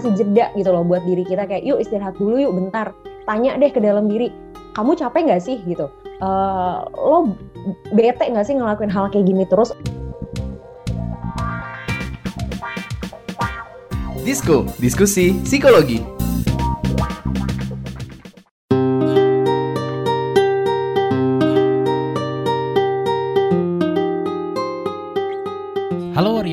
ngasih jeda gitu loh buat diri kita kayak yuk istirahat dulu yuk bentar. Tanya deh ke dalam diri kamu capek nggak sih? Gitu. Uh, lo bete nggak sih ngelakuin hal kayak gini terus? Disko, diskusi psikologi.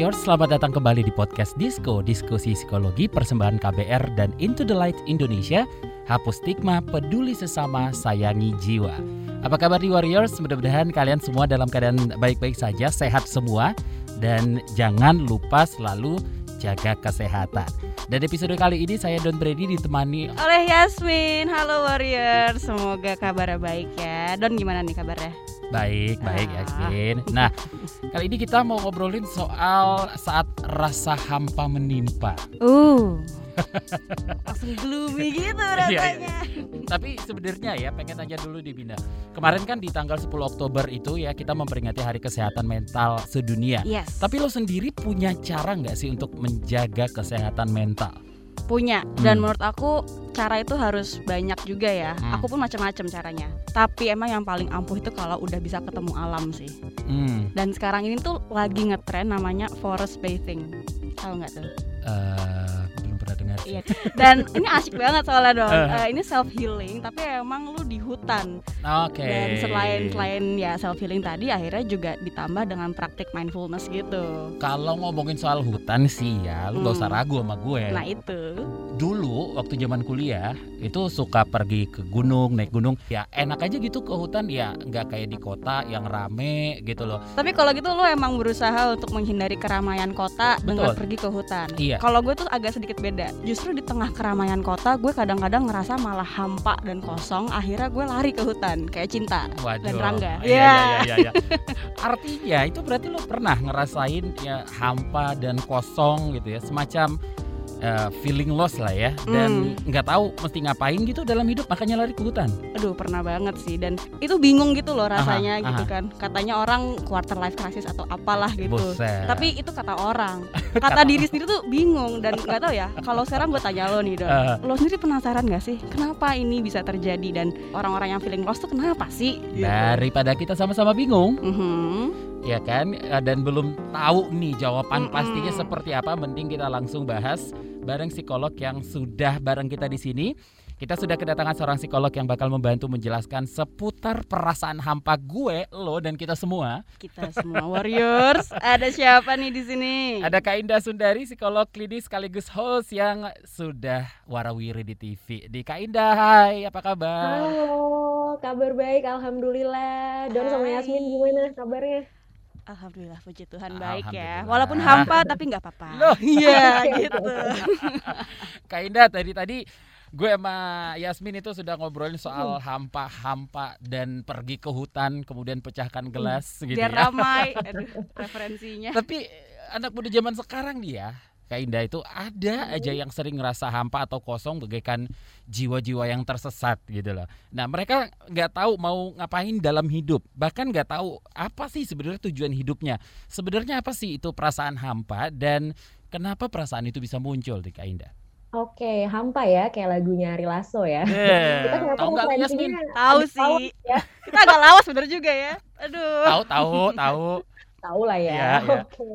Warriors, selamat datang kembali di podcast Disko, diskusi psikologi persembahan KBR dan Into the Light Indonesia. Hapus stigma, peduli sesama, sayangi jiwa. Apa kabar di Warriors? Mudah-mudahan kalian semua dalam keadaan baik-baik saja, sehat semua. Dan jangan lupa selalu jaga kesehatan. Dan episode kali ini saya Don Brady ditemani oleh Yasmin. Halo Warrior, semoga kabarnya baik ya. Don gimana nih kabarnya? Baik, baik Ah. Yasmin. Nah, kali ini kita mau ngobrolin soal saat rasa hampa menimpa. Uh, langsung gloomy gitu Iya, iya. rasanya. Tapi sebenarnya ya pengen tanya dulu di Bina. Kemarin kan di tanggal 10 Oktober itu ya kita memperingati Hari Kesehatan Mental Sedunia. Yes. Tapi lo sendiri punya cara nggak sih untuk menjaga kesehatan mental? Punya dan Hmm. menurut aku cara itu harus banyak juga ya. Hmm. Aku pun macam-macam caranya. Tapi emang yang paling ampuh itu kalau udah bisa ketemu alam sih. Hmm, Dan sekarang ini tuh lagi ngetren namanya forest bathing. Tahu nggak tuh? eh, Iya. Dan ini asik banget soalnya dong. Eh. Eh, ini self healing tapi emang lu di hutan. Oke. Dan selain selain ya self healing tadi akhirnya juga ditambah dengan praktik mindfulness gitu. Kalau ngomongin soal hutan sih ya, lu gak usah Hmm. ragu sama gue. Nah itu Dulu waktu zaman kuliah itu suka pergi ke gunung, naik gunung. Ya enak aja gitu ke hutan ya, nggak kayak di kota yang rame gitu loh. Tapi kalau gitu lo emang berusaha untuk menghindari keramaian kota dengan Betul. pergi ke hutan. Iya. Kalau gue tuh agak sedikit beda. Justru di tengah keramaian kota gue kadang-kadang ngerasa malah hampa dan kosong. Akhirnya gue lari ke hutan kayak cinta. Waduh. Dan Rangga. Iya, Iya. iya, iya, iya. Artinya itu berarti lo pernah ngerasain ya hampa dan kosong gitu ya, semacam eh, feeling loss lah ya, dan Hmm. nggak tahu mesti ngapain gitu dalam hidup, makanya lari ke hutan. Aduh pernah banget sih dan itu bingung gitu loh rasanya Aha, gitu aha. kan. Katanya orang quarter life crisis atau apalah gitu. Tapi itu kata orang. Kata diri sendiri tuh bingung dan nggak tahu ya. Kalau sekarang gue tanya lo nih Don. Eh. Lo sendiri penasaran gak sih kenapa ini bisa terjadi dan orang-orang yang feeling lost tuh kenapa sih? Gitu. daripada kita sama-sama bingung, Mhm. ya kan, eh, dan belum tahu nih jawaban Mm-mm. pastinya seperti apa, mending kita langsung bahas bareng psikolog yang sudah bareng kita di sini. Kita sudah kedatangan seorang psikolog yang bakal membantu menjelaskan seputar perasaan hampa gue, lo dan kita semua. Kita semua warriors. Ada siapa nih di sini? Ada Kak Indah Sundari, psikolog klinis sekaligus host yang sudah warawiri di TV. Di Kak Indah, hai, apa kabar? halo kabar baik alhamdulillah Don sama. Yasmin gimana kabarnya Alhamdulillah puji Tuhan baik ya. Walaupun hampa tapi nggak apa-apa. Loh, iya gitu. Kak Indah tadi tadi gue sama Yasmin itu sudah ngobrolin soal hampa-hampa dan pergi ke hutan kemudian pecahkan gelas gitu Biar ya. ramai Aduh, referensinya. Tapi anak muda zaman sekarang ya, Kak Indah itu ada aja yang sering ngerasa hampa atau kosong bagaikan jiwa-jiwa yang tersesat gitu loh. Nah mereka nggak tahu mau ngapain dalam hidup, bahkan nggak tahu apa sih sebenarnya tujuan hidupnya. Sebenarnya apa sih itu perasaan hampa dan kenapa perasaan itu bisa muncul di Kak Indah? Oke hampa ya kayak lagunya Ari Lasso ya Eh, kita kenapa tahu nggak Yasmin? tahu sih. ya Kita agak lawas bener juga ya. Aduh. Tahu tahu tahu. Tahu lah ya. Iya, iya. Oke.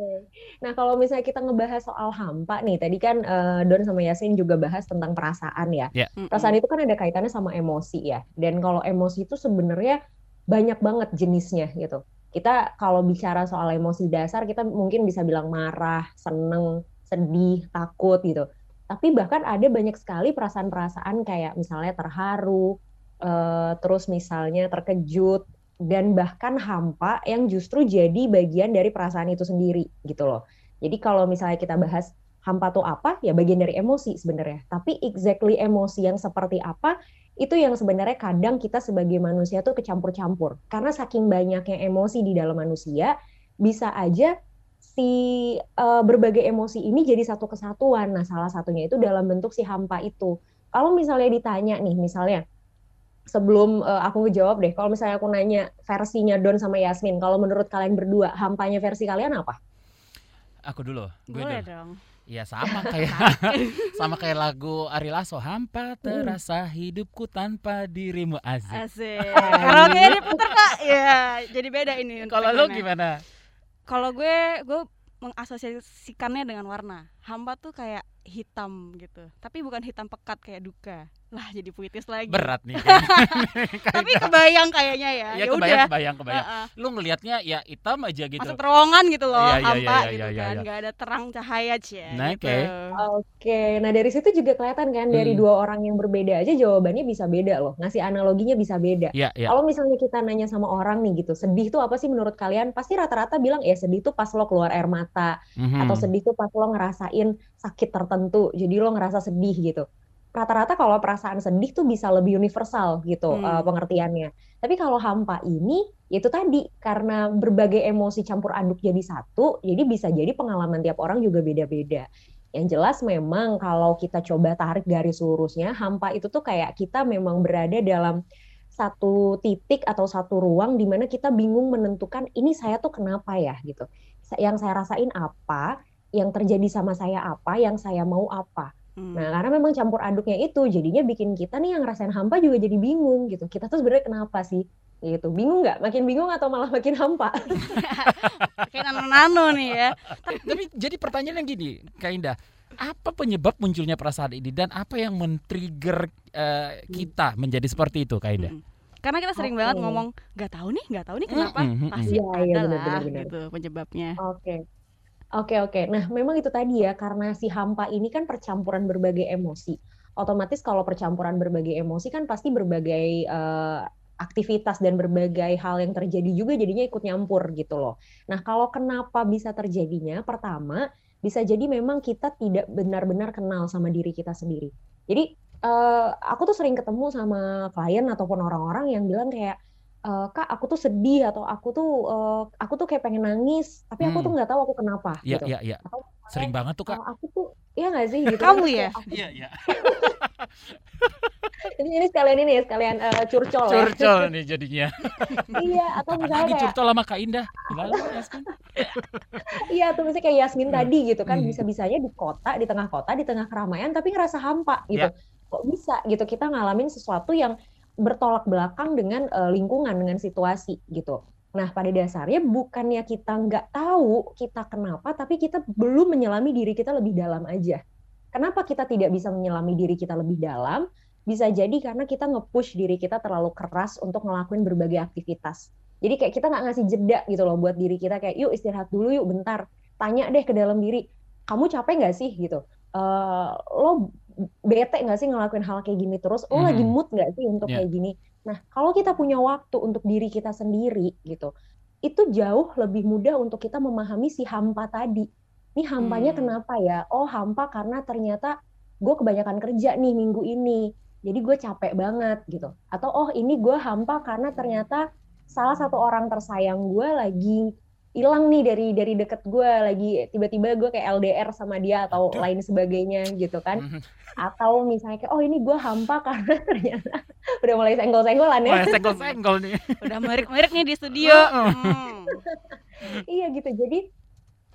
Nah, kalau misalnya kita ngebahas soal hampa nih, tadi kan eh, Don sama Yasin juga bahas tentang perasaan ya. Mm-mm. Perasaan itu kan ada kaitannya sama emosi ya. Dan kalau emosi itu sebenarnya banyak banget jenisnya gitu. Kita kalau bicara soal emosi dasar, kita mungkin bisa bilang marah, seneng, sedih, takut gitu. Tapi bahkan ada banyak sekali perasaan-perasaan kayak misalnya terharu, eh, terus misalnya terkejut, dan bahkan hampa yang justru jadi bagian dari perasaan itu sendiri gitu loh. Jadi kalau misalnya kita bahas hampa tuh apa, ya bagian dari emosi sebenarnya. Tapi exactly emosi yang seperti apa, itu yang sebenarnya kadang kita sebagai manusia tuh kecampur-campur. Karena saking banyaknya emosi di dalam manusia, bisa aja si eh, berbagai emosi ini jadi satu kesatuan. Nah, salah satunya itu dalam bentuk si hampa itu. Kalau misalnya ditanya nih, misalnya sebelum eh, aku ngejawab deh, kalau misalnya aku nanya versinya Don sama Yasmin, kalau menurut kalian berdua, hampanya versi kalian apa? Aku dulu. Gue Boleh dulu. dong. Iya sama kayak sama kayak lagu Ari Lasso hampa terasa hidupku tanpa dirimu asik. Asik. Karaoke diputer kak. Ya, jadi beda ini. Kalau lu gimana? Kalau gue gue mengasosiasikannya dengan warna. Hampa tuh kayak hitam gitu. Tapi bukan hitam pekat kayak duka. Lah jadi puitis lagi. Berat nih. Tapi kebayang kayaknya ya. ya Ya kebayang udah. kebayang kebayang. Heeh. Lu ngelihatnya ya hitam aja gitu. Masuk terowongan gitu loh, Iya, iya, hampa iya, gitu iya, iya, kan, iya. nggak ada terang cahaya cie. Nah, gitu. oke. Oke, nah dari situ juga kelihatan kan dari Hmm. dua orang yang berbeda aja jawabannya bisa beda loh. Ngasih analoginya bisa beda. Iya, iya. Kalau misalnya kita nanya sama orang nih gitu, sedih tuh apa sih menurut kalian? Pasti rata-rata bilang ya sedih tuh pas lo keluar air mata Mhm. atau sedih tuh pas lo ngerasain sakit tertentu. Jadi lo ngerasa sedih gitu. Rata-rata kalau perasaan sedih tuh bisa lebih universal gitu Hmm. eh, pengertiannya. Tapi kalau hampa ini itu tadi karena berbagai emosi campur aduk jadi satu, jadi bisa jadi pengalaman tiap orang juga beda-beda. Yang jelas memang kalau kita coba tarik garis lurusnya, hampa itu tuh kayak kita memang berada dalam satu titik atau satu ruang di mana kita bingung menentukan ini saya tuh kenapa ya gitu. Yang saya rasain apa, yang terjadi sama saya apa, yang saya mau apa. Hmm. Nah, karena memang campur aduknya itu jadinya bikin kita nih yang ngerasain hampa juga jadi bingung gitu. Kita tuh sebenarnya kenapa sih? Gitu. Bingung nggak? Makin bingung atau malah makin hampa? kayak nano-nano nih ya. Tapi jadi pertanyaannya gini, Kak Indah, apa penyebab munculnya perasaan ini dan apa yang men-trigger eh, kita menjadi seperti itu, Kak Indah? Mm. Karena kita sering Oke. banget ngomong nggak tahu nih, nggak tahu nih kenapa. Mm, mm, mm, Pasti Iya, iya, ada benar, lah gitu penyebabnya. Oke. Oke, oke. Nah, memang itu tadi ya, karena si hampa ini kan percampuran berbagai emosi. Otomatis kalau percampuran berbagai emosi kan pasti berbagai eh, aktivitas dan berbagai hal yang terjadi juga jadinya ikut nyampur gitu loh. Nah, kalau kenapa bisa terjadinya? Pertama, bisa jadi memang kita tidak benar-benar kenal sama diri kita sendiri. Jadi, eh, aku tuh sering ketemu sama klien ataupun orang-orang yang bilang kayak, "Eh, Kak, aku tuh sedih atau aku tuh eh, aku tuh kayak pengen nangis, tapi aku Hmm. tuh nggak tahu aku kenapa Iya, gitu. iya, iya. Atau Sering banget tuh, Kak. "Oh, aku tuh iya nggak sih gitu. Kamu ya? Iya, iya. ini, ini sekalian ini ya, sekalian eh, curcol ya. Curcol nih jadinya. iya, atau misalnya Lagi kayak curcol sama Kak Indah. Iya tuh misalnya kayak Yasmin Hmm. tadi gitu kan Hmm. bisa-bisanya di kota, di tengah kota, di tengah keramaian tapi ngerasa hampa gitu. Ya. Kok bisa gitu kita ngalamin sesuatu yang bertolak belakang dengan eh, lingkungan, dengan situasi gitu. Nah, pada dasarnya bukannya kita nggak tahu kita kenapa, tapi kita belum menyelami diri kita lebih dalam aja. Kenapa kita tidak bisa menyelami diri kita lebih dalam? Bisa jadi karena kita nge-push diri kita terlalu keras untuk ngelakuin berbagai aktivitas. Jadi kayak kita nggak ngasih jeda gitu loh buat diri kita kayak yuk istirahat dulu yuk bentar. Tanya deh ke dalam diri, kamu capek nggak sih gitu? Eh, lo bete nggak sih ngelakuin hal kayak gini terus? Lo lagi Mhm. mood nggak sih untuk Iya. kayak gini? Nah, kalau kita punya waktu untuk diri kita sendiri gitu, itu jauh lebih mudah untuk kita memahami si hampa tadi. Nih hampanya Hmm. kenapa ya? Oh hampa karena ternyata gue kebanyakan kerja nih minggu ini, jadi gue capek banget gitu. Atau oh ini gue hampa karena ternyata salah satu orang tersayang gue lagi hilang nih dari dari deket gue, lagi tiba-tiba gue kayak LDR sama dia atau Aduh. lain sebagainya gitu kan. Mhm. Atau misalnya kayak oh ini gue hampa karena ternyata udah mulai senggol-senggolan ya. Wah, senggol-senggol nih. Udah melirik-melirik nih di studio. Heeh. Hmm. Iya gitu. Jadi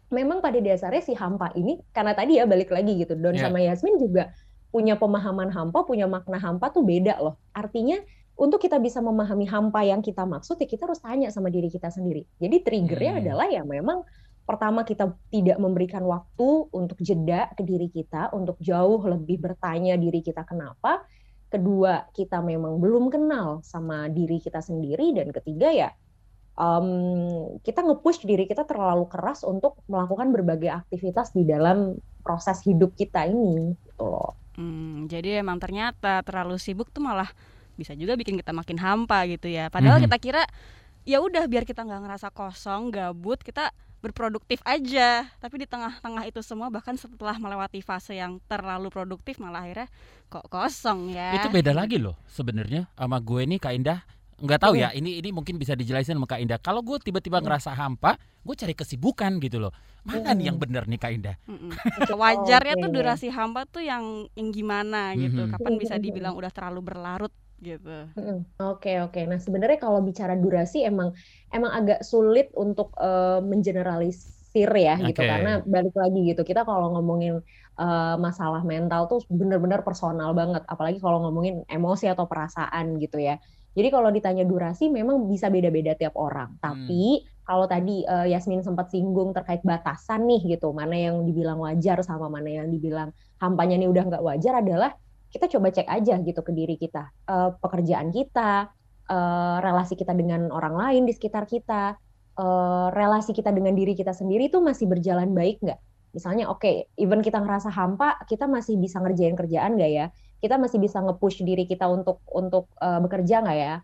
memang pada dasarnya si hampa ini karena tadi ya balik lagi gitu. Don Iya. sama Yasmin juga punya pemahaman hampa, punya makna hampa tuh beda loh. Artinya untuk kita bisa memahami hampa yang kita maksud ya kita harus tanya sama diri kita sendiri. Jadi triggernya Hmm. adalah ya memang pertama kita tidak memberikan waktu untuk jeda ke diri kita untuk jauh lebih bertanya diri kita kenapa. Kedua, kita memang belum kenal sama diri kita sendiri dan ketiga ya em, kita nge-push diri kita terlalu keras untuk melakukan berbagai aktivitas di dalam proses hidup kita ini gitu loh. Hmm, jadi emang ternyata terlalu sibuk tuh malah bisa juga bikin kita makin hampa gitu ya. Padahal Mhm. kita kira ya udah biar kita nggak ngerasa kosong, gabut, kita berproduktif aja. Tapi di tengah-tengah itu semua bahkan setelah melewati fase yang terlalu produktif malah akhirnya kok kosong ya. Itu beda lagi loh sebenarnya sama gue nih Kak Indah. Nggak tahu ya, ini ini mungkin bisa dijelasin sama Kak Indah. Kalau gue tiba-tiba Hmm. ngerasa hampa, gue cari kesibukan gitu loh. Mana nih Hmm. yang bener nih Kak Indah? Mm-mm. Wajarnya tuh durasi hampa tuh yang yang gimana gitu. Mhm. Kapan bisa Mhm. dibilang udah terlalu berlarut gitu. Oke oke. Nah sebenarnya kalau bicara durasi emang emang agak sulit untuk eh, generalisir ya gitu. Oke. karena balik lagi gitu kita kalau ngomongin uh, masalah mental tuh bener-bener personal banget. Apalagi kalau ngomongin emosi atau perasaan gitu ya. Jadi kalau ditanya durasi memang bisa beda-beda tiap orang. Tapi kalau tadi uh, Yasmin sempat singgung terkait batasan nih gitu. Mana yang dibilang wajar sama mana yang dibilang hampanya nih udah nggak wajar adalah kita coba cek aja gitu ke diri kita Uh, pekerjaan kita uh, relasi kita dengan orang lain di sekitar kita uh, relasi kita dengan diri kita sendiri itu masih berjalan baik nggak? Misalnya, oke, even kita ngerasa hampa, kita masih bisa ngerjain kerjaan nggak ya? Kita masih bisa nge-push diri kita untuk untuk uh, bekerja nggak ya?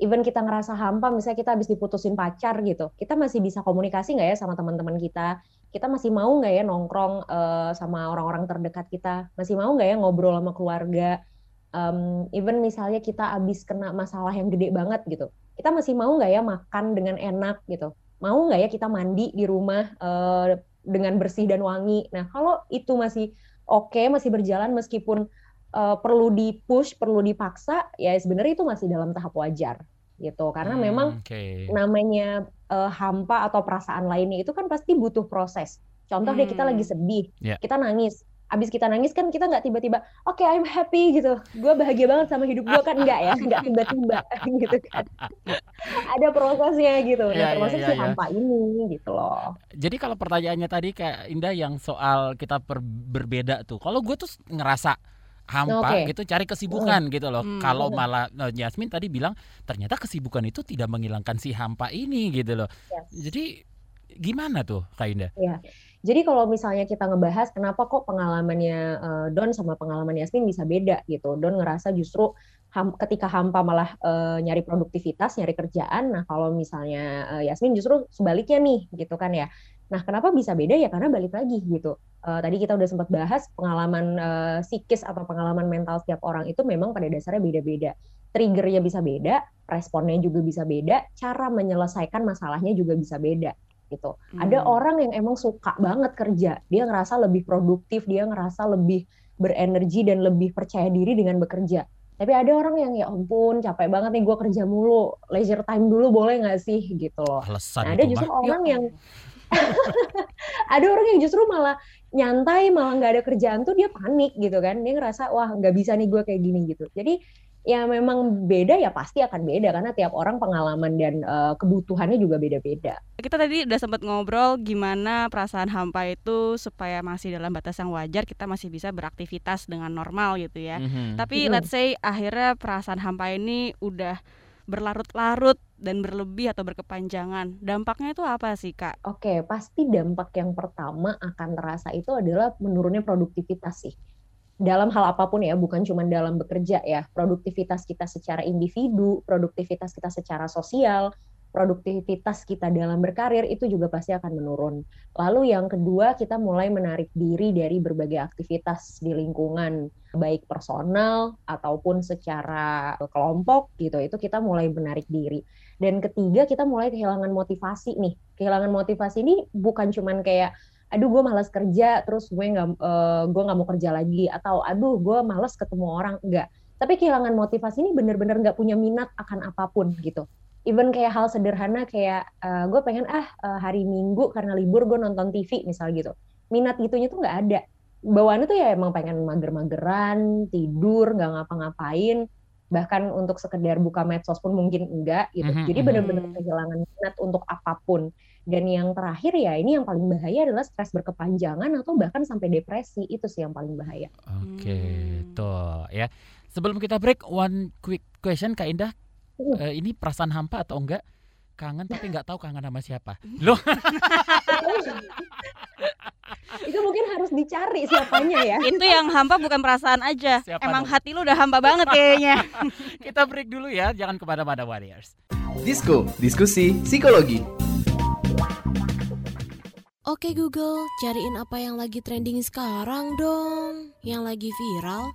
Even kita ngerasa hampa, misalnya kita habis diputusin pacar gitu, kita masih bisa komunikasi nggak ya sama teman-teman kita? Kita masih mau nggak ya nongkrong uh, sama orang-orang terdekat kita? Masih mau nggak ya ngobrol sama keluarga? Um, even misalnya kita habis kena masalah yang gede banget gitu, kita masih mau nggak ya makan dengan enak gitu? mau nggak ya kita mandi di rumah uh, dengan bersih dan wangi. Nah, kalau itu masih oke, okay, masih berjalan meskipun uh, perlu di-push, perlu dipaksa, ya sebenarnya itu masih dalam tahap wajar gitu. Karena hmm, memang okay. namanya uh, hampa atau perasaan lainnya itu kan pasti butuh proses. Contoh hmm. deh kita lagi sedih, yeah. kita nangis, abis kita nangis kan kita nggak tiba-tiba oke okay, I'm happy gitu gue bahagia banget sama hidup gue kan enggak ya nggak tiba-tiba gitu kan ada prosesnya gitu nah yeah, termasuk yeah, yeah, si hampa yeah. ini gitu loh jadi kalau pertanyaannya tadi kayak Indah yang soal kita berbeda tuh kalau gue tuh ngerasa hampa okay. gitu cari kesibukan hmm. gitu loh. Hmm. Kalau malah uh, Yasmin tadi bilang ternyata kesibukan itu tidak menghilangkan si hampa ini gitu loh. Yes. Jadi gimana tuh Kak Indah? Yeah. Jadi kalau misalnya kita ngebahas kenapa kok pengalamannya uh, Don sama pengalaman Yasmin bisa beda gitu. Don ngerasa justru ham, ketika hampa malah uh, nyari produktivitas, nyari kerjaan. Nah kalau misalnya uh, Yasmin justru sebaliknya nih gitu kan ya. Nah kenapa bisa beda ya karena balik lagi gitu. Uh, tadi kita udah sempat bahas pengalaman uh, psikis atau pengalaman mental setiap orang itu memang pada dasarnya beda-beda. Triggernya bisa beda, responnya juga bisa beda, cara menyelesaikan masalahnya juga bisa beda gitu. Hmm. Ada orang yang emang suka banget kerja, dia ngerasa lebih produktif, dia ngerasa lebih berenergi dan lebih percaya diri dengan bekerja. Tapi ada orang yang ya ampun capek banget nih gue kerja mulu, leisure time dulu boleh nggak sih gitu loh. Alasan nah, ada justru mah. orang yang ada orang yang justru malah nyantai malah nggak ada kerjaan tuh dia panik gitu kan dia ngerasa wah nggak bisa nih gue kayak gini gitu jadi ya memang beda ya pasti akan beda karena tiap orang pengalaman dan uh, kebutuhannya juga beda-beda. Kita tadi udah sempat ngobrol gimana perasaan hampa itu supaya masih dalam batas yang wajar kita masih bisa beraktivitas dengan normal gitu ya. Mm-hmm. Tapi mm-hmm. let's say akhirnya perasaan hampa ini udah berlarut-larut dan berlebih atau berkepanjangan. Dampaknya itu apa sih, Kak? Oke, pasti dampak yang pertama akan terasa itu adalah menurunnya produktivitas sih dalam hal apa pun ya, bukan cuma dalam bekerja ya, produktivitas kita secara individu, produktivitas kita secara sosial, produktivitas kita dalam berkarir itu juga pasti akan menurun. Lalu yang kedua, kita mulai menarik diri dari berbagai aktivitas di lingkungan, baik personal ataupun secara kelompok gitu. Itu kita mulai menarik diri. Dan ketiga, kita mulai kehilangan motivasi nih. Kehilangan motivasi ini bukan cuman kayak aduh gue malas kerja terus gue nggak uh, gue nggak mau kerja lagi atau aduh gue malas ketemu orang enggak tapi kehilangan motivasi ini bener-bener nggak punya minat akan apa pun gitu even kayak hal sederhana kayak uh, gue pengen ah uh, hari minggu karena libur gue nonton TV misal gitu minat gitunya tuh nggak ada bawaannya tuh ya emang pengen mager-mageran tidur nggak ngapa-ngapain bahkan untuk sekedar buka medsos pun mungkin enggak gitu mm -hmm. jadi bener-bener kehilangan minat untuk apa pun dan yang terakhir ya ini yang paling bahaya adalah stres berkepanjangan atau bahkan sampai depresi itu sih yang paling bahaya. Oke, okay, hmm. tuh ya. Sebelum kita break, one quick question Kak Indah, uh. uh, ini perasaan hampa atau enggak? Kangen tapi nggak tahu kangen sama siapa. Loh. itu mungkin harus dicari siapanya ya. Itu yang hampa bukan perasaan aja. Siapa Emang dong? hati lu udah hampa banget kayaknya. Kita break dulu ya, jangan kepada mana Warriors. Disko, diskusi psikologi. Oke Google, cariin apa yang lagi trending sekarang dong. Yang lagi viral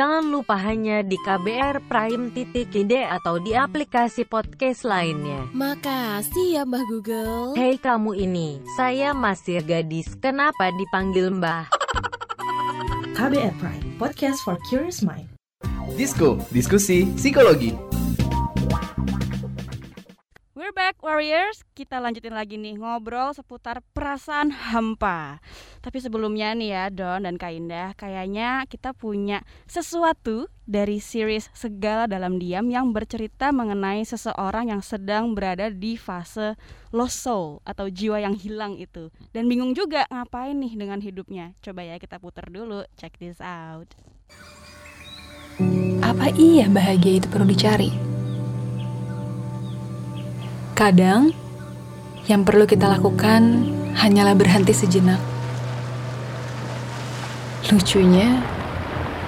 Jangan lupa hanya di KBR Prime titik ide atau di aplikasi podcast lainnya. Makasih ya Mbah Google. Hei kamu ini, saya masih gadis, kenapa dipanggil Mbah? KBR Prime, podcast for curious mind. Disko, diskusi psikologi. We're back Warriors, kita lanjutin lagi nih ngobrol seputar perasaan hampa. Tapi sebelumnya nih ya Don dan Kak Indah, kayaknya kita punya sesuatu dari series Segala Dalam Diam yang bercerita mengenai seseorang yang sedang berada di fase lost soul atau jiwa yang hilang itu. Dan bingung juga ngapain nih dengan hidupnya. Coba ya kita putar dulu, check this out. Apa iya bahagia itu perlu dicari? Kadang, yang perlu kita lakukan hanyalah berhenti sejenak. Lucunya,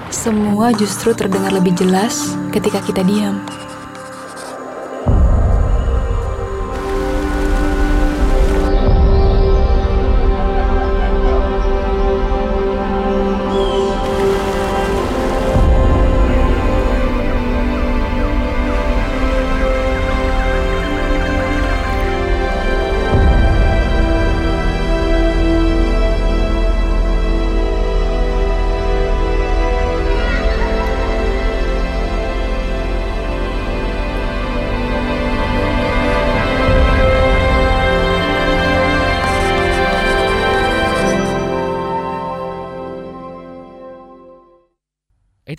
semua justru terdengar lebih jelas ketika kita diam.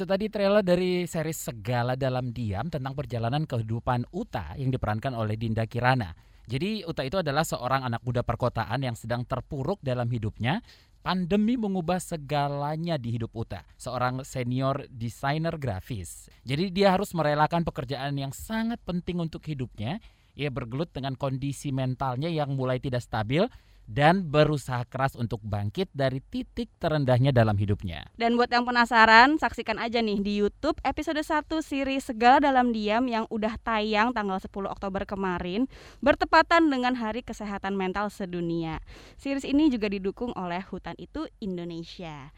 Itu tadi trailer dari series Segala Dalam Diam tentang perjalanan kehidupan Uta yang diperankan oleh Dinda Kirana. Jadi Uta itu adalah seorang anak muda perkotaan yang sedang terpuruk dalam hidupnya. Pandemi mengubah segalanya di hidup Uta, seorang senior desainer grafis. Jadi dia harus merelakan pekerjaan yang sangat penting untuk hidupnya. Ia bergelut dengan kondisi mentalnya yang mulai tidak stabil dan berusaha keras untuk bangkit dari titik terendahnya dalam hidupnya. Dan buat yang penasaran, saksikan aja nih di YouTube episode 1 siri Segala Dalam Diam yang udah tayang tanggal 10 Oktober kemarin, bertepatan dengan Hari Kesehatan Mental Sedunia. Series ini juga didukung oleh Hutan Itu Indonesia.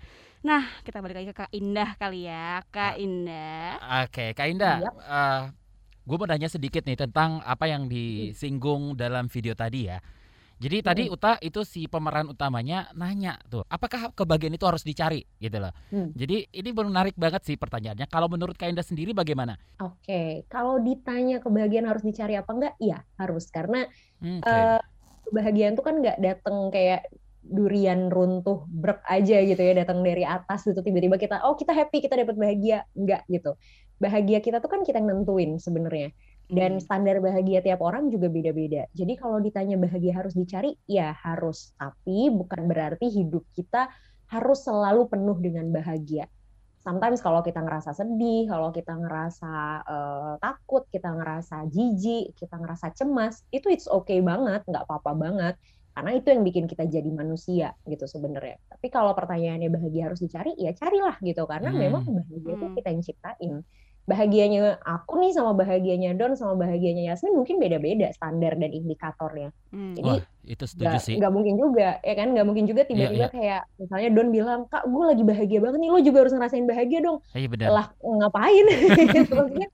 Nah, kita balik lagi ke Kak Indah kali ya, Kak Indah. Oke, Kak Indah, uh, gue mau nanya sedikit nih tentang apa yang disinggung dalam video tadi ya. Jadi tadi Uta itu si pemeran utamanya nanya tuh, apakah kebahagiaan itu harus dicari gitu loh. Hmm. Jadi ini menarik banget sih pertanyaannya. Kalau menurut Kak Indah sendiri bagaimana? Oke, kalau ditanya kebahagiaan harus dicari apa enggak? Iya, harus karena Hmm, Oke. eh, kebahagiaan tuh kan nggak datang kayak durian runtuh brek aja gitu ya, datang dari atas gitu tiba-tiba kita oh kita happy kita dapat bahagia, enggak gitu. Bahagia kita tuh kan kita yang nentuin sebenarnya. Dan Hmm. standar bahagia tiap orang juga beda-beda. Jadi kalau ditanya bahagia harus dicari, ya harus. Tapi bukan berarti hidup kita harus selalu penuh dengan bahagia. Sometimes kalau kita ngerasa sedih, kalau kita ngerasa eh, takut, kita ngerasa jijik, kita ngerasa cemas, itu it's okay banget, nggak apa-apa banget. Karena itu yang bikin kita jadi manusia gitu sebenarnya. Tapi kalau pertanyaannya bahagia harus dicari, ya carilah gitu. Karena Hmm. memang bahagia itu Hmm. kita yang ciptain bahagianya aku nih sama bahagianya Don sama bahagianya Yasmin mungkin beda-beda standar dan indikatornya. Hmm. Jadi Wah, itu setuju nggak sih. nggak mungkin juga ya kan nggak mungkin juga tiba-tiba iya. kayak misalnya Don bilang kak gue lagi bahagia banget nih lo juga harus ngerasain bahagia dong Iya benar. lah ngapain maksudnya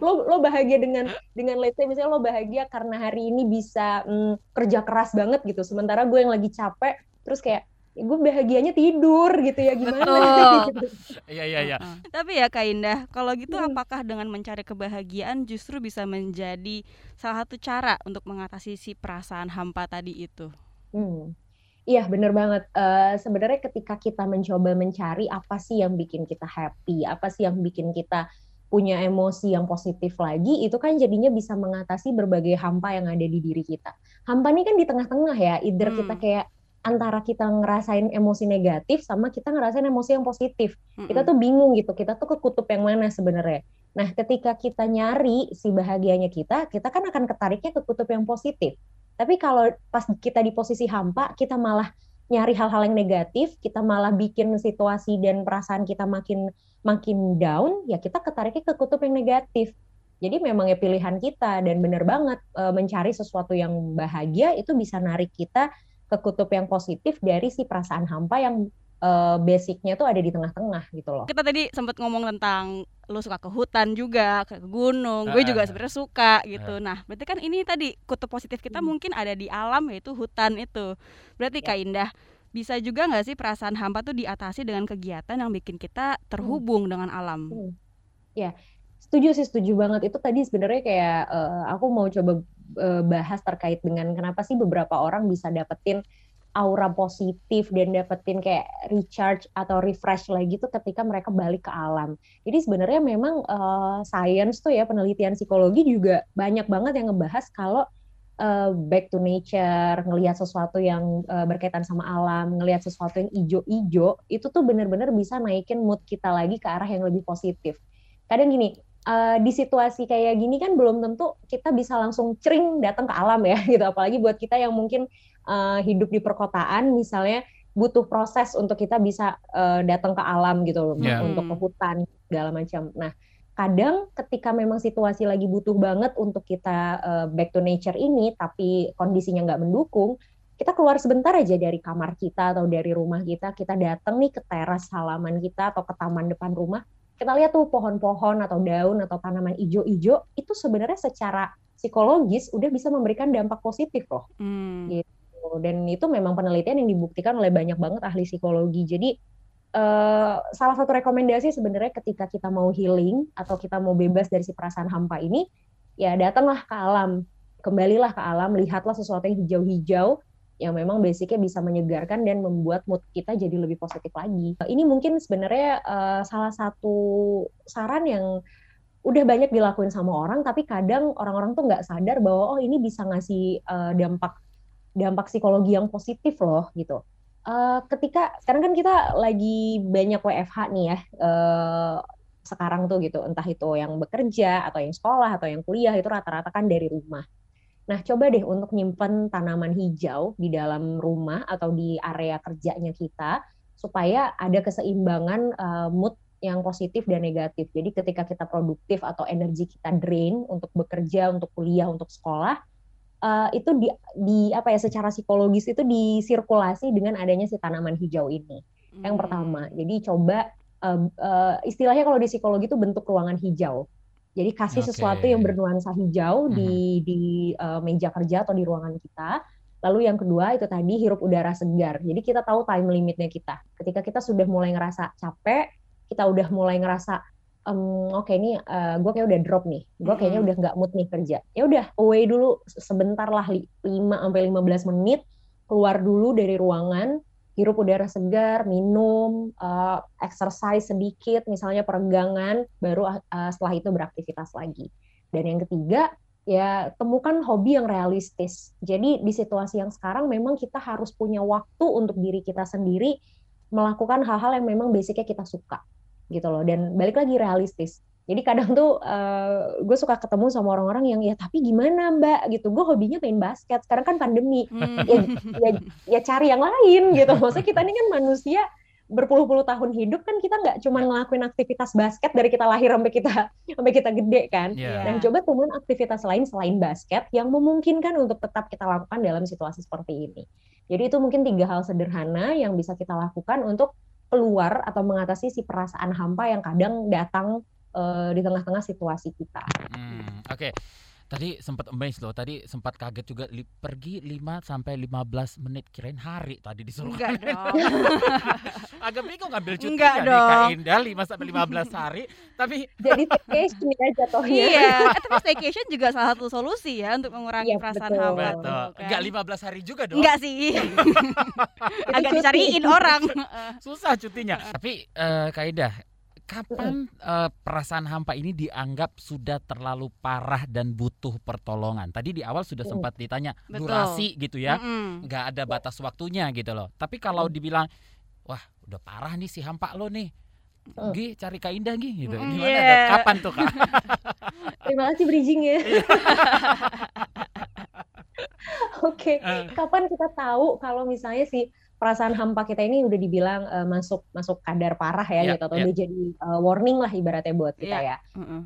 lo lo bahagia dengan dengan let's say misalnya lo bahagia karena hari ini bisa mm, kerja keras banget gitu sementara gue yang lagi capek terus kayak gue bahagianya tidur gitu ya gimana Betul. gitu. Iya iya iya. Tapi ya Kak Indah, kalau gitu Hmm. apakah dengan mencari kebahagiaan justru bisa menjadi salah satu cara untuk mengatasi si perasaan hampa tadi itu? Hmm. Iya, bener banget. Eh, sebenarnya ketika kita mencoba mencari apa sih yang bikin kita happy, apa sih yang bikin kita punya emosi yang positif lagi, itu kan jadinya bisa mengatasi berbagai hampa yang ada di diri kita. Hampa ini kan di tengah-tengah ya, either kita Hmm. kayak antara kita ngerasain emosi negatif sama kita ngerasain emosi yang positif. Kita tuh bingung gitu, kita tuh ke kutub yang mana sebenarnya. Nah, ketika kita nyari si bahagianya kita, kita kan akan ketariknya ke kutub yang positif. Tapi kalau pas kita di posisi hampa, kita malah nyari hal-hal yang negatif, kita malah bikin situasi dan perasaan kita makin makin down, ya kita ketariknya ke kutub yang negatif. Jadi memang ya pilihan kita dan benar banget e, mencari sesuatu yang bahagia itu bisa narik kita ke kutub yang positif dari si perasaan hampa yang e, basicnya tuh ada di tengah-tengah gitu loh. Kita tadi sempat ngomong tentang lu suka ke hutan juga, ke gunung. Gue juga sebenarnya suka gitu. Nah, berarti kan ini tadi kutub positif kita Hmm. mungkin ada di alam yaitu hutan itu. Berarti Ya. Kak Indah bisa juga nggak sih perasaan hampa tuh diatasi dengan kegiatan yang bikin kita terhubung dengan alam? Hmm. Ya, setuju sih, setuju banget. Itu tadi sebenarnya kayak eh, aku mau coba eh, bahas terkait dengan kenapa sih beberapa orang bisa dapetin aura positif dan dapetin kayak recharge atau refresh lagi tuh ketika mereka balik ke alam. Jadi sebenarnya memang eh, science tuh ya penelitian psikologi juga banyak banget yang ngebahas kalau eh, back to nature, ngelihat sesuatu yang eh, berkaitan sama alam, ngelihat sesuatu yang ijo-ijo, itu tuh bener-bener bisa naikin mood kita lagi ke arah yang lebih positif. Kadang gini, eh, di situasi kayak gini kan belum tentu kita bisa langsung cering datang ke alam ya gitu. Apalagi buat kita yang mungkin eh, hidup di perkotaan misalnya butuh proses untuk kita bisa eh, datang ke alam gitu loh, Ya. untuk ke hutan segala macam. Nah, kadang ketika memang situasi lagi butuh banget untuk kita eh, back to nature ini, tapi kondisinya nggak mendukung, kita keluar sebentar aja dari kamar kita atau dari rumah kita, kita datang nih ke teras halaman kita atau ke taman depan rumah, kita lihat tuh pohon-pohon atau daun atau tanaman ijo-ijo, itu sebenarnya secara psikologis udah bisa memberikan dampak positif loh. Hmm. Gitu. Dan itu memang penelitian yang dibuktikan oleh banyak banget ahli psikologi. Jadi eh, salah satu rekomendasi sebenarnya ketika kita mau healing atau kita mau bebas dari si perasaan hampa ini, ya datanglah ke alam, kembalilah ke alam, lihatlah sesuatu yang hijau-hijau yang memang basicnya bisa menyegarkan dan membuat mood kita jadi lebih positif lagi. Ini mungkin sebenarnya eh, salah satu saran yang udah banyak dilakuin sama orang, tapi kadang orang-orang tuh nggak sadar bahwa oh ini bisa ngasih eh, dampak dampak psikologi yang positif loh gitu. Eh, ketika sekarang kan kita lagi banyak WFH nih ya eh, sekarang tuh gitu, entah itu yang bekerja atau yang sekolah atau yang kuliah itu rata-rata kan dari rumah. Nah, coba deh untuk nyimpen tanaman hijau di dalam rumah atau di area kerjanya kita supaya ada keseimbangan eh, mood yang positif dan negatif. Jadi ketika kita produktif atau energi kita drain untuk bekerja, untuk kuliah, untuk sekolah, eh, itu di, di apa ya secara psikologis itu disirkulasi dengan adanya si tanaman hijau ini. Yang Hmm. pertama, jadi coba eh, eh, istilahnya kalau di psikologi itu bentuk ruangan hijau. Jadi kasih Oke. sesuatu yang bernuansa hijau di di eh, meja kerja atau di ruangan kita. Lalu yang kedua itu tadi hirup udara segar. Jadi kita tahu time limitnya kita. Ketika kita sudah mulai ngerasa capek, kita udah mulai ngerasa em, oke ini gue kayak udah drop nih. Gue kayaknya Mm-mm. udah nggak mood nih kerja. Ya udah away dulu sebentar lah 5 sampai 15 menit keluar dulu dari ruangan, hirup udara segar, minum, eh, exercise sedikit, misalnya peregangan, baru eh, setelah itu beraktivitas lagi. Dan yang ketiga, ya temukan hobi yang realistis. Jadi di situasi yang sekarang memang kita harus punya waktu untuk diri kita sendiri melakukan hal-hal yang memang basicnya kita suka gitu loh. Dan balik lagi realistis. Jadi kadang tuh gue suka ketemu sama orang-orang yang ya tapi gimana mbak gitu. Gue hobinya main basket. Sekarang kan pandemi Hmm. ya, ya, ya cari yang lain gitu. Maksudnya kita ini kan manusia berpuluh-puluh tahun hidup kan kita nggak cuma ngelakuin aktivitas basket dari kita lahir sampai kita sampai kita gede kan. Iya. Dan coba temuin aktivitas lain selain basket yang memungkinkan untuk tetap kita lakukan dalam situasi seperti ini. Jadi itu mungkin tiga hal sederhana yang bisa kita lakukan untuk keluar atau mengatasi si perasaan hampa yang kadang datang eh, di tengah-tengah situasi kita. Hmm, Oke. Tadi sempat amazed loh. Tadi sempat kaget juga li- pergi 5 sampai 15 menit kirain hari tadi disuruh. Enggak dong. Agak bingung ngambil cuti Enggak Kak dong. Indah 5 sampai 15 hari. Tapi Jadi staycation ya jatuhnya. iya, eh, tapi staycation juga salah satu solusi ya untuk mengurangi Iya, perasaan betul. betul. kan. Enggak 15 hari juga dong. Enggak sih. Agak dicariin orang. Susah cutinya. Tapi eh, Kak Indah, kapan eh, perasaan hampa ini dianggap sudah terlalu parah dan butuh pertolongan? Tadi di awal sudah Mm. sempat ditanya Betul. durasi gitu ya, Mm-mm. nggak ada batas waktunya gitu loh. Tapi kalau Mm. dibilang, wah udah parah nih si hampa lo nih, Mm. Gi cari Kak Indah Gi gitu. Mm, Gimana? tuh? Kapan tuh Kak? Terima kasih bridging ya. Iya. Oke, Eh, kapan kita tahu kalau misalnya si perasaan hampa kita ini udah dibilang eh, masuk masuk kadar parah ya Iya, gitu atau iya. udah jadi eh, warning lah ibaratnya buat kita Iya. ya. Mm-mm.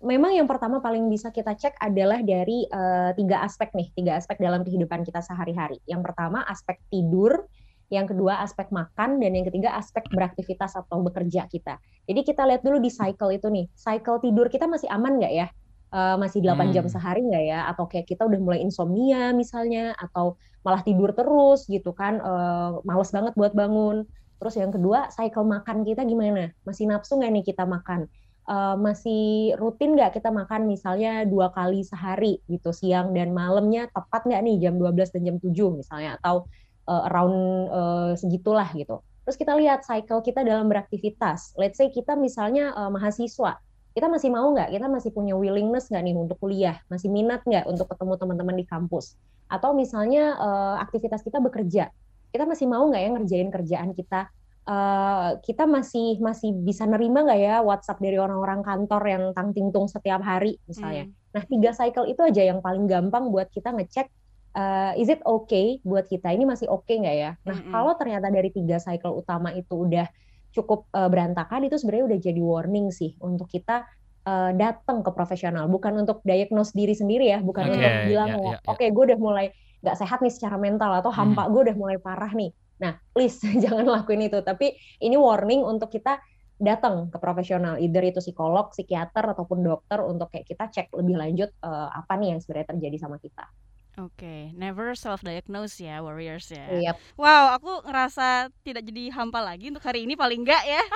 Memang yang pertama paling bisa kita cek adalah dari eh, tiga aspek nih, tiga aspek dalam kehidupan kita sehari-hari. Yang pertama aspek tidur, yang kedua aspek makan, dan yang ketiga aspek beraktivitas atau bekerja kita. Jadi kita lihat dulu di cycle itu nih, cycle tidur kita masih aman nggak ya? Eh, masih 8 jam Hmm. sehari nggak ya? Atau kayak kita udah mulai insomnia misalnya, atau malah tidur terus gitu kan, eh, males banget buat bangun. Terus yang kedua, cycle makan kita gimana? Masih nafsu nggak nih kita makan? Eh, masih rutin nggak kita makan misalnya dua kali sehari gitu, siang dan malamnya tepat nggak nih jam 12 dan jam 7 misalnya, atau eh, around eh, segitulah gitu. Terus kita lihat cycle kita dalam beraktivitas. Let's say kita misalnya eh, mahasiswa, kita masih mau nggak? Kita masih punya willingness nggak nih untuk kuliah? Masih minat nggak untuk ketemu teman-teman di kampus? Atau misalnya eh, aktivitas kita bekerja, kita masih mau nggak ya ngerjain kerjaan kita? Eh, kita masih masih bisa nerima nggak ya WhatsApp dari orang-orang kantor yang tang tingtung setiap hari misalnya? Mm. Nah tiga cycle itu aja yang paling gampang buat kita ngecek eh, is it okay buat kita ini masih oke nggak ya? Nah Mm-mm. kalau ternyata dari tiga cycle utama itu udah cukup eh, berantakan itu sebenarnya udah jadi warning sih untuk kita eh, datang ke profesional. Bukan untuk diagnose diri sendiri ya bukan Oke, untuk bilang kayak, ya, ya. oke gue udah mulai nggak sehat nih secara mental atau hampa gue udah mulai parah nih. Nah please jangan lakuin itu. Tapi ini warning untuk kita datang ke profesional either itu psikolog psikiater ataupun dokter untuk kayak kita cek lebih lanjut eh, apa nih yang sebenarnya terjadi sama kita Oke, never self diagnose ya warriors ya. Yep. Wow, aku ngerasa tidak jadi hampa lagi untuk hari ini paling enggak ya.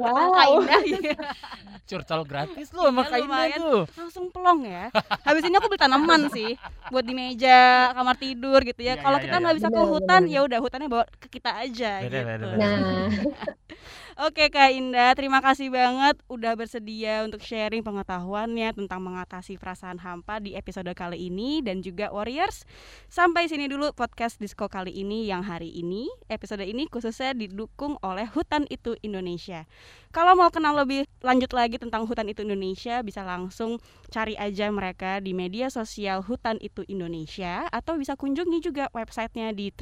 Wow. Kak Indah, iya. curcol gratis lo sama Iya, Kak Indah lumayan. tuh. langsung pelong ya. Habis ini aku beli tanaman sih buat di meja, kamar tidur gitu ya. Iya, Kalau iya, kita iya, nggak bisa ke hutan, ya udah hutannya bawa ke kita aja Bener, gitu. bener, bener. nah Oke Kak Indah, terima kasih banget udah bersedia untuk sharing pengetahuannya tentang mengatasi perasaan hampa di episode kali ini dan juga Warriors. Sampai sini dulu podcast Disco kali ini yang hari ini. Episode ini khususnya didukung oleh Hutan Itu Indonesia. Kalau mau kenal lebih lanjut lagi tentang Hutan Itu Indonesia, bisa langsung cari aja mereka di media sosial Hutan Itu Indonesia atau bisa kunjungi juga websitenya di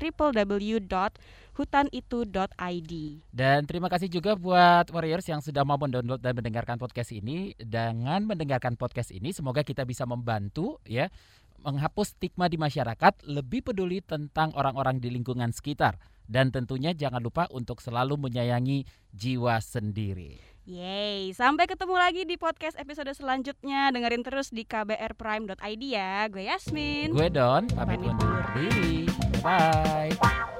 www.hutanitu.id. Dan terima kasih juga buat Warriors yang sudah mau mendownload dan mendengarkan podcast ini. Dengan mendengarkan podcast ini, semoga kita bisa membantu ya menghapus stigma di masyarakat, lebih peduli tentang orang-orang di lingkungan sekitar. Dan tentunya jangan lupa untuk selalu menyayangi jiwa sendiri. Yeay, sampai ketemu lagi di podcast episode selanjutnya. Dengerin terus di kbrprime.id ya. Gue Yasmin. Gue Don, pamit Pamit undur diri. Bye.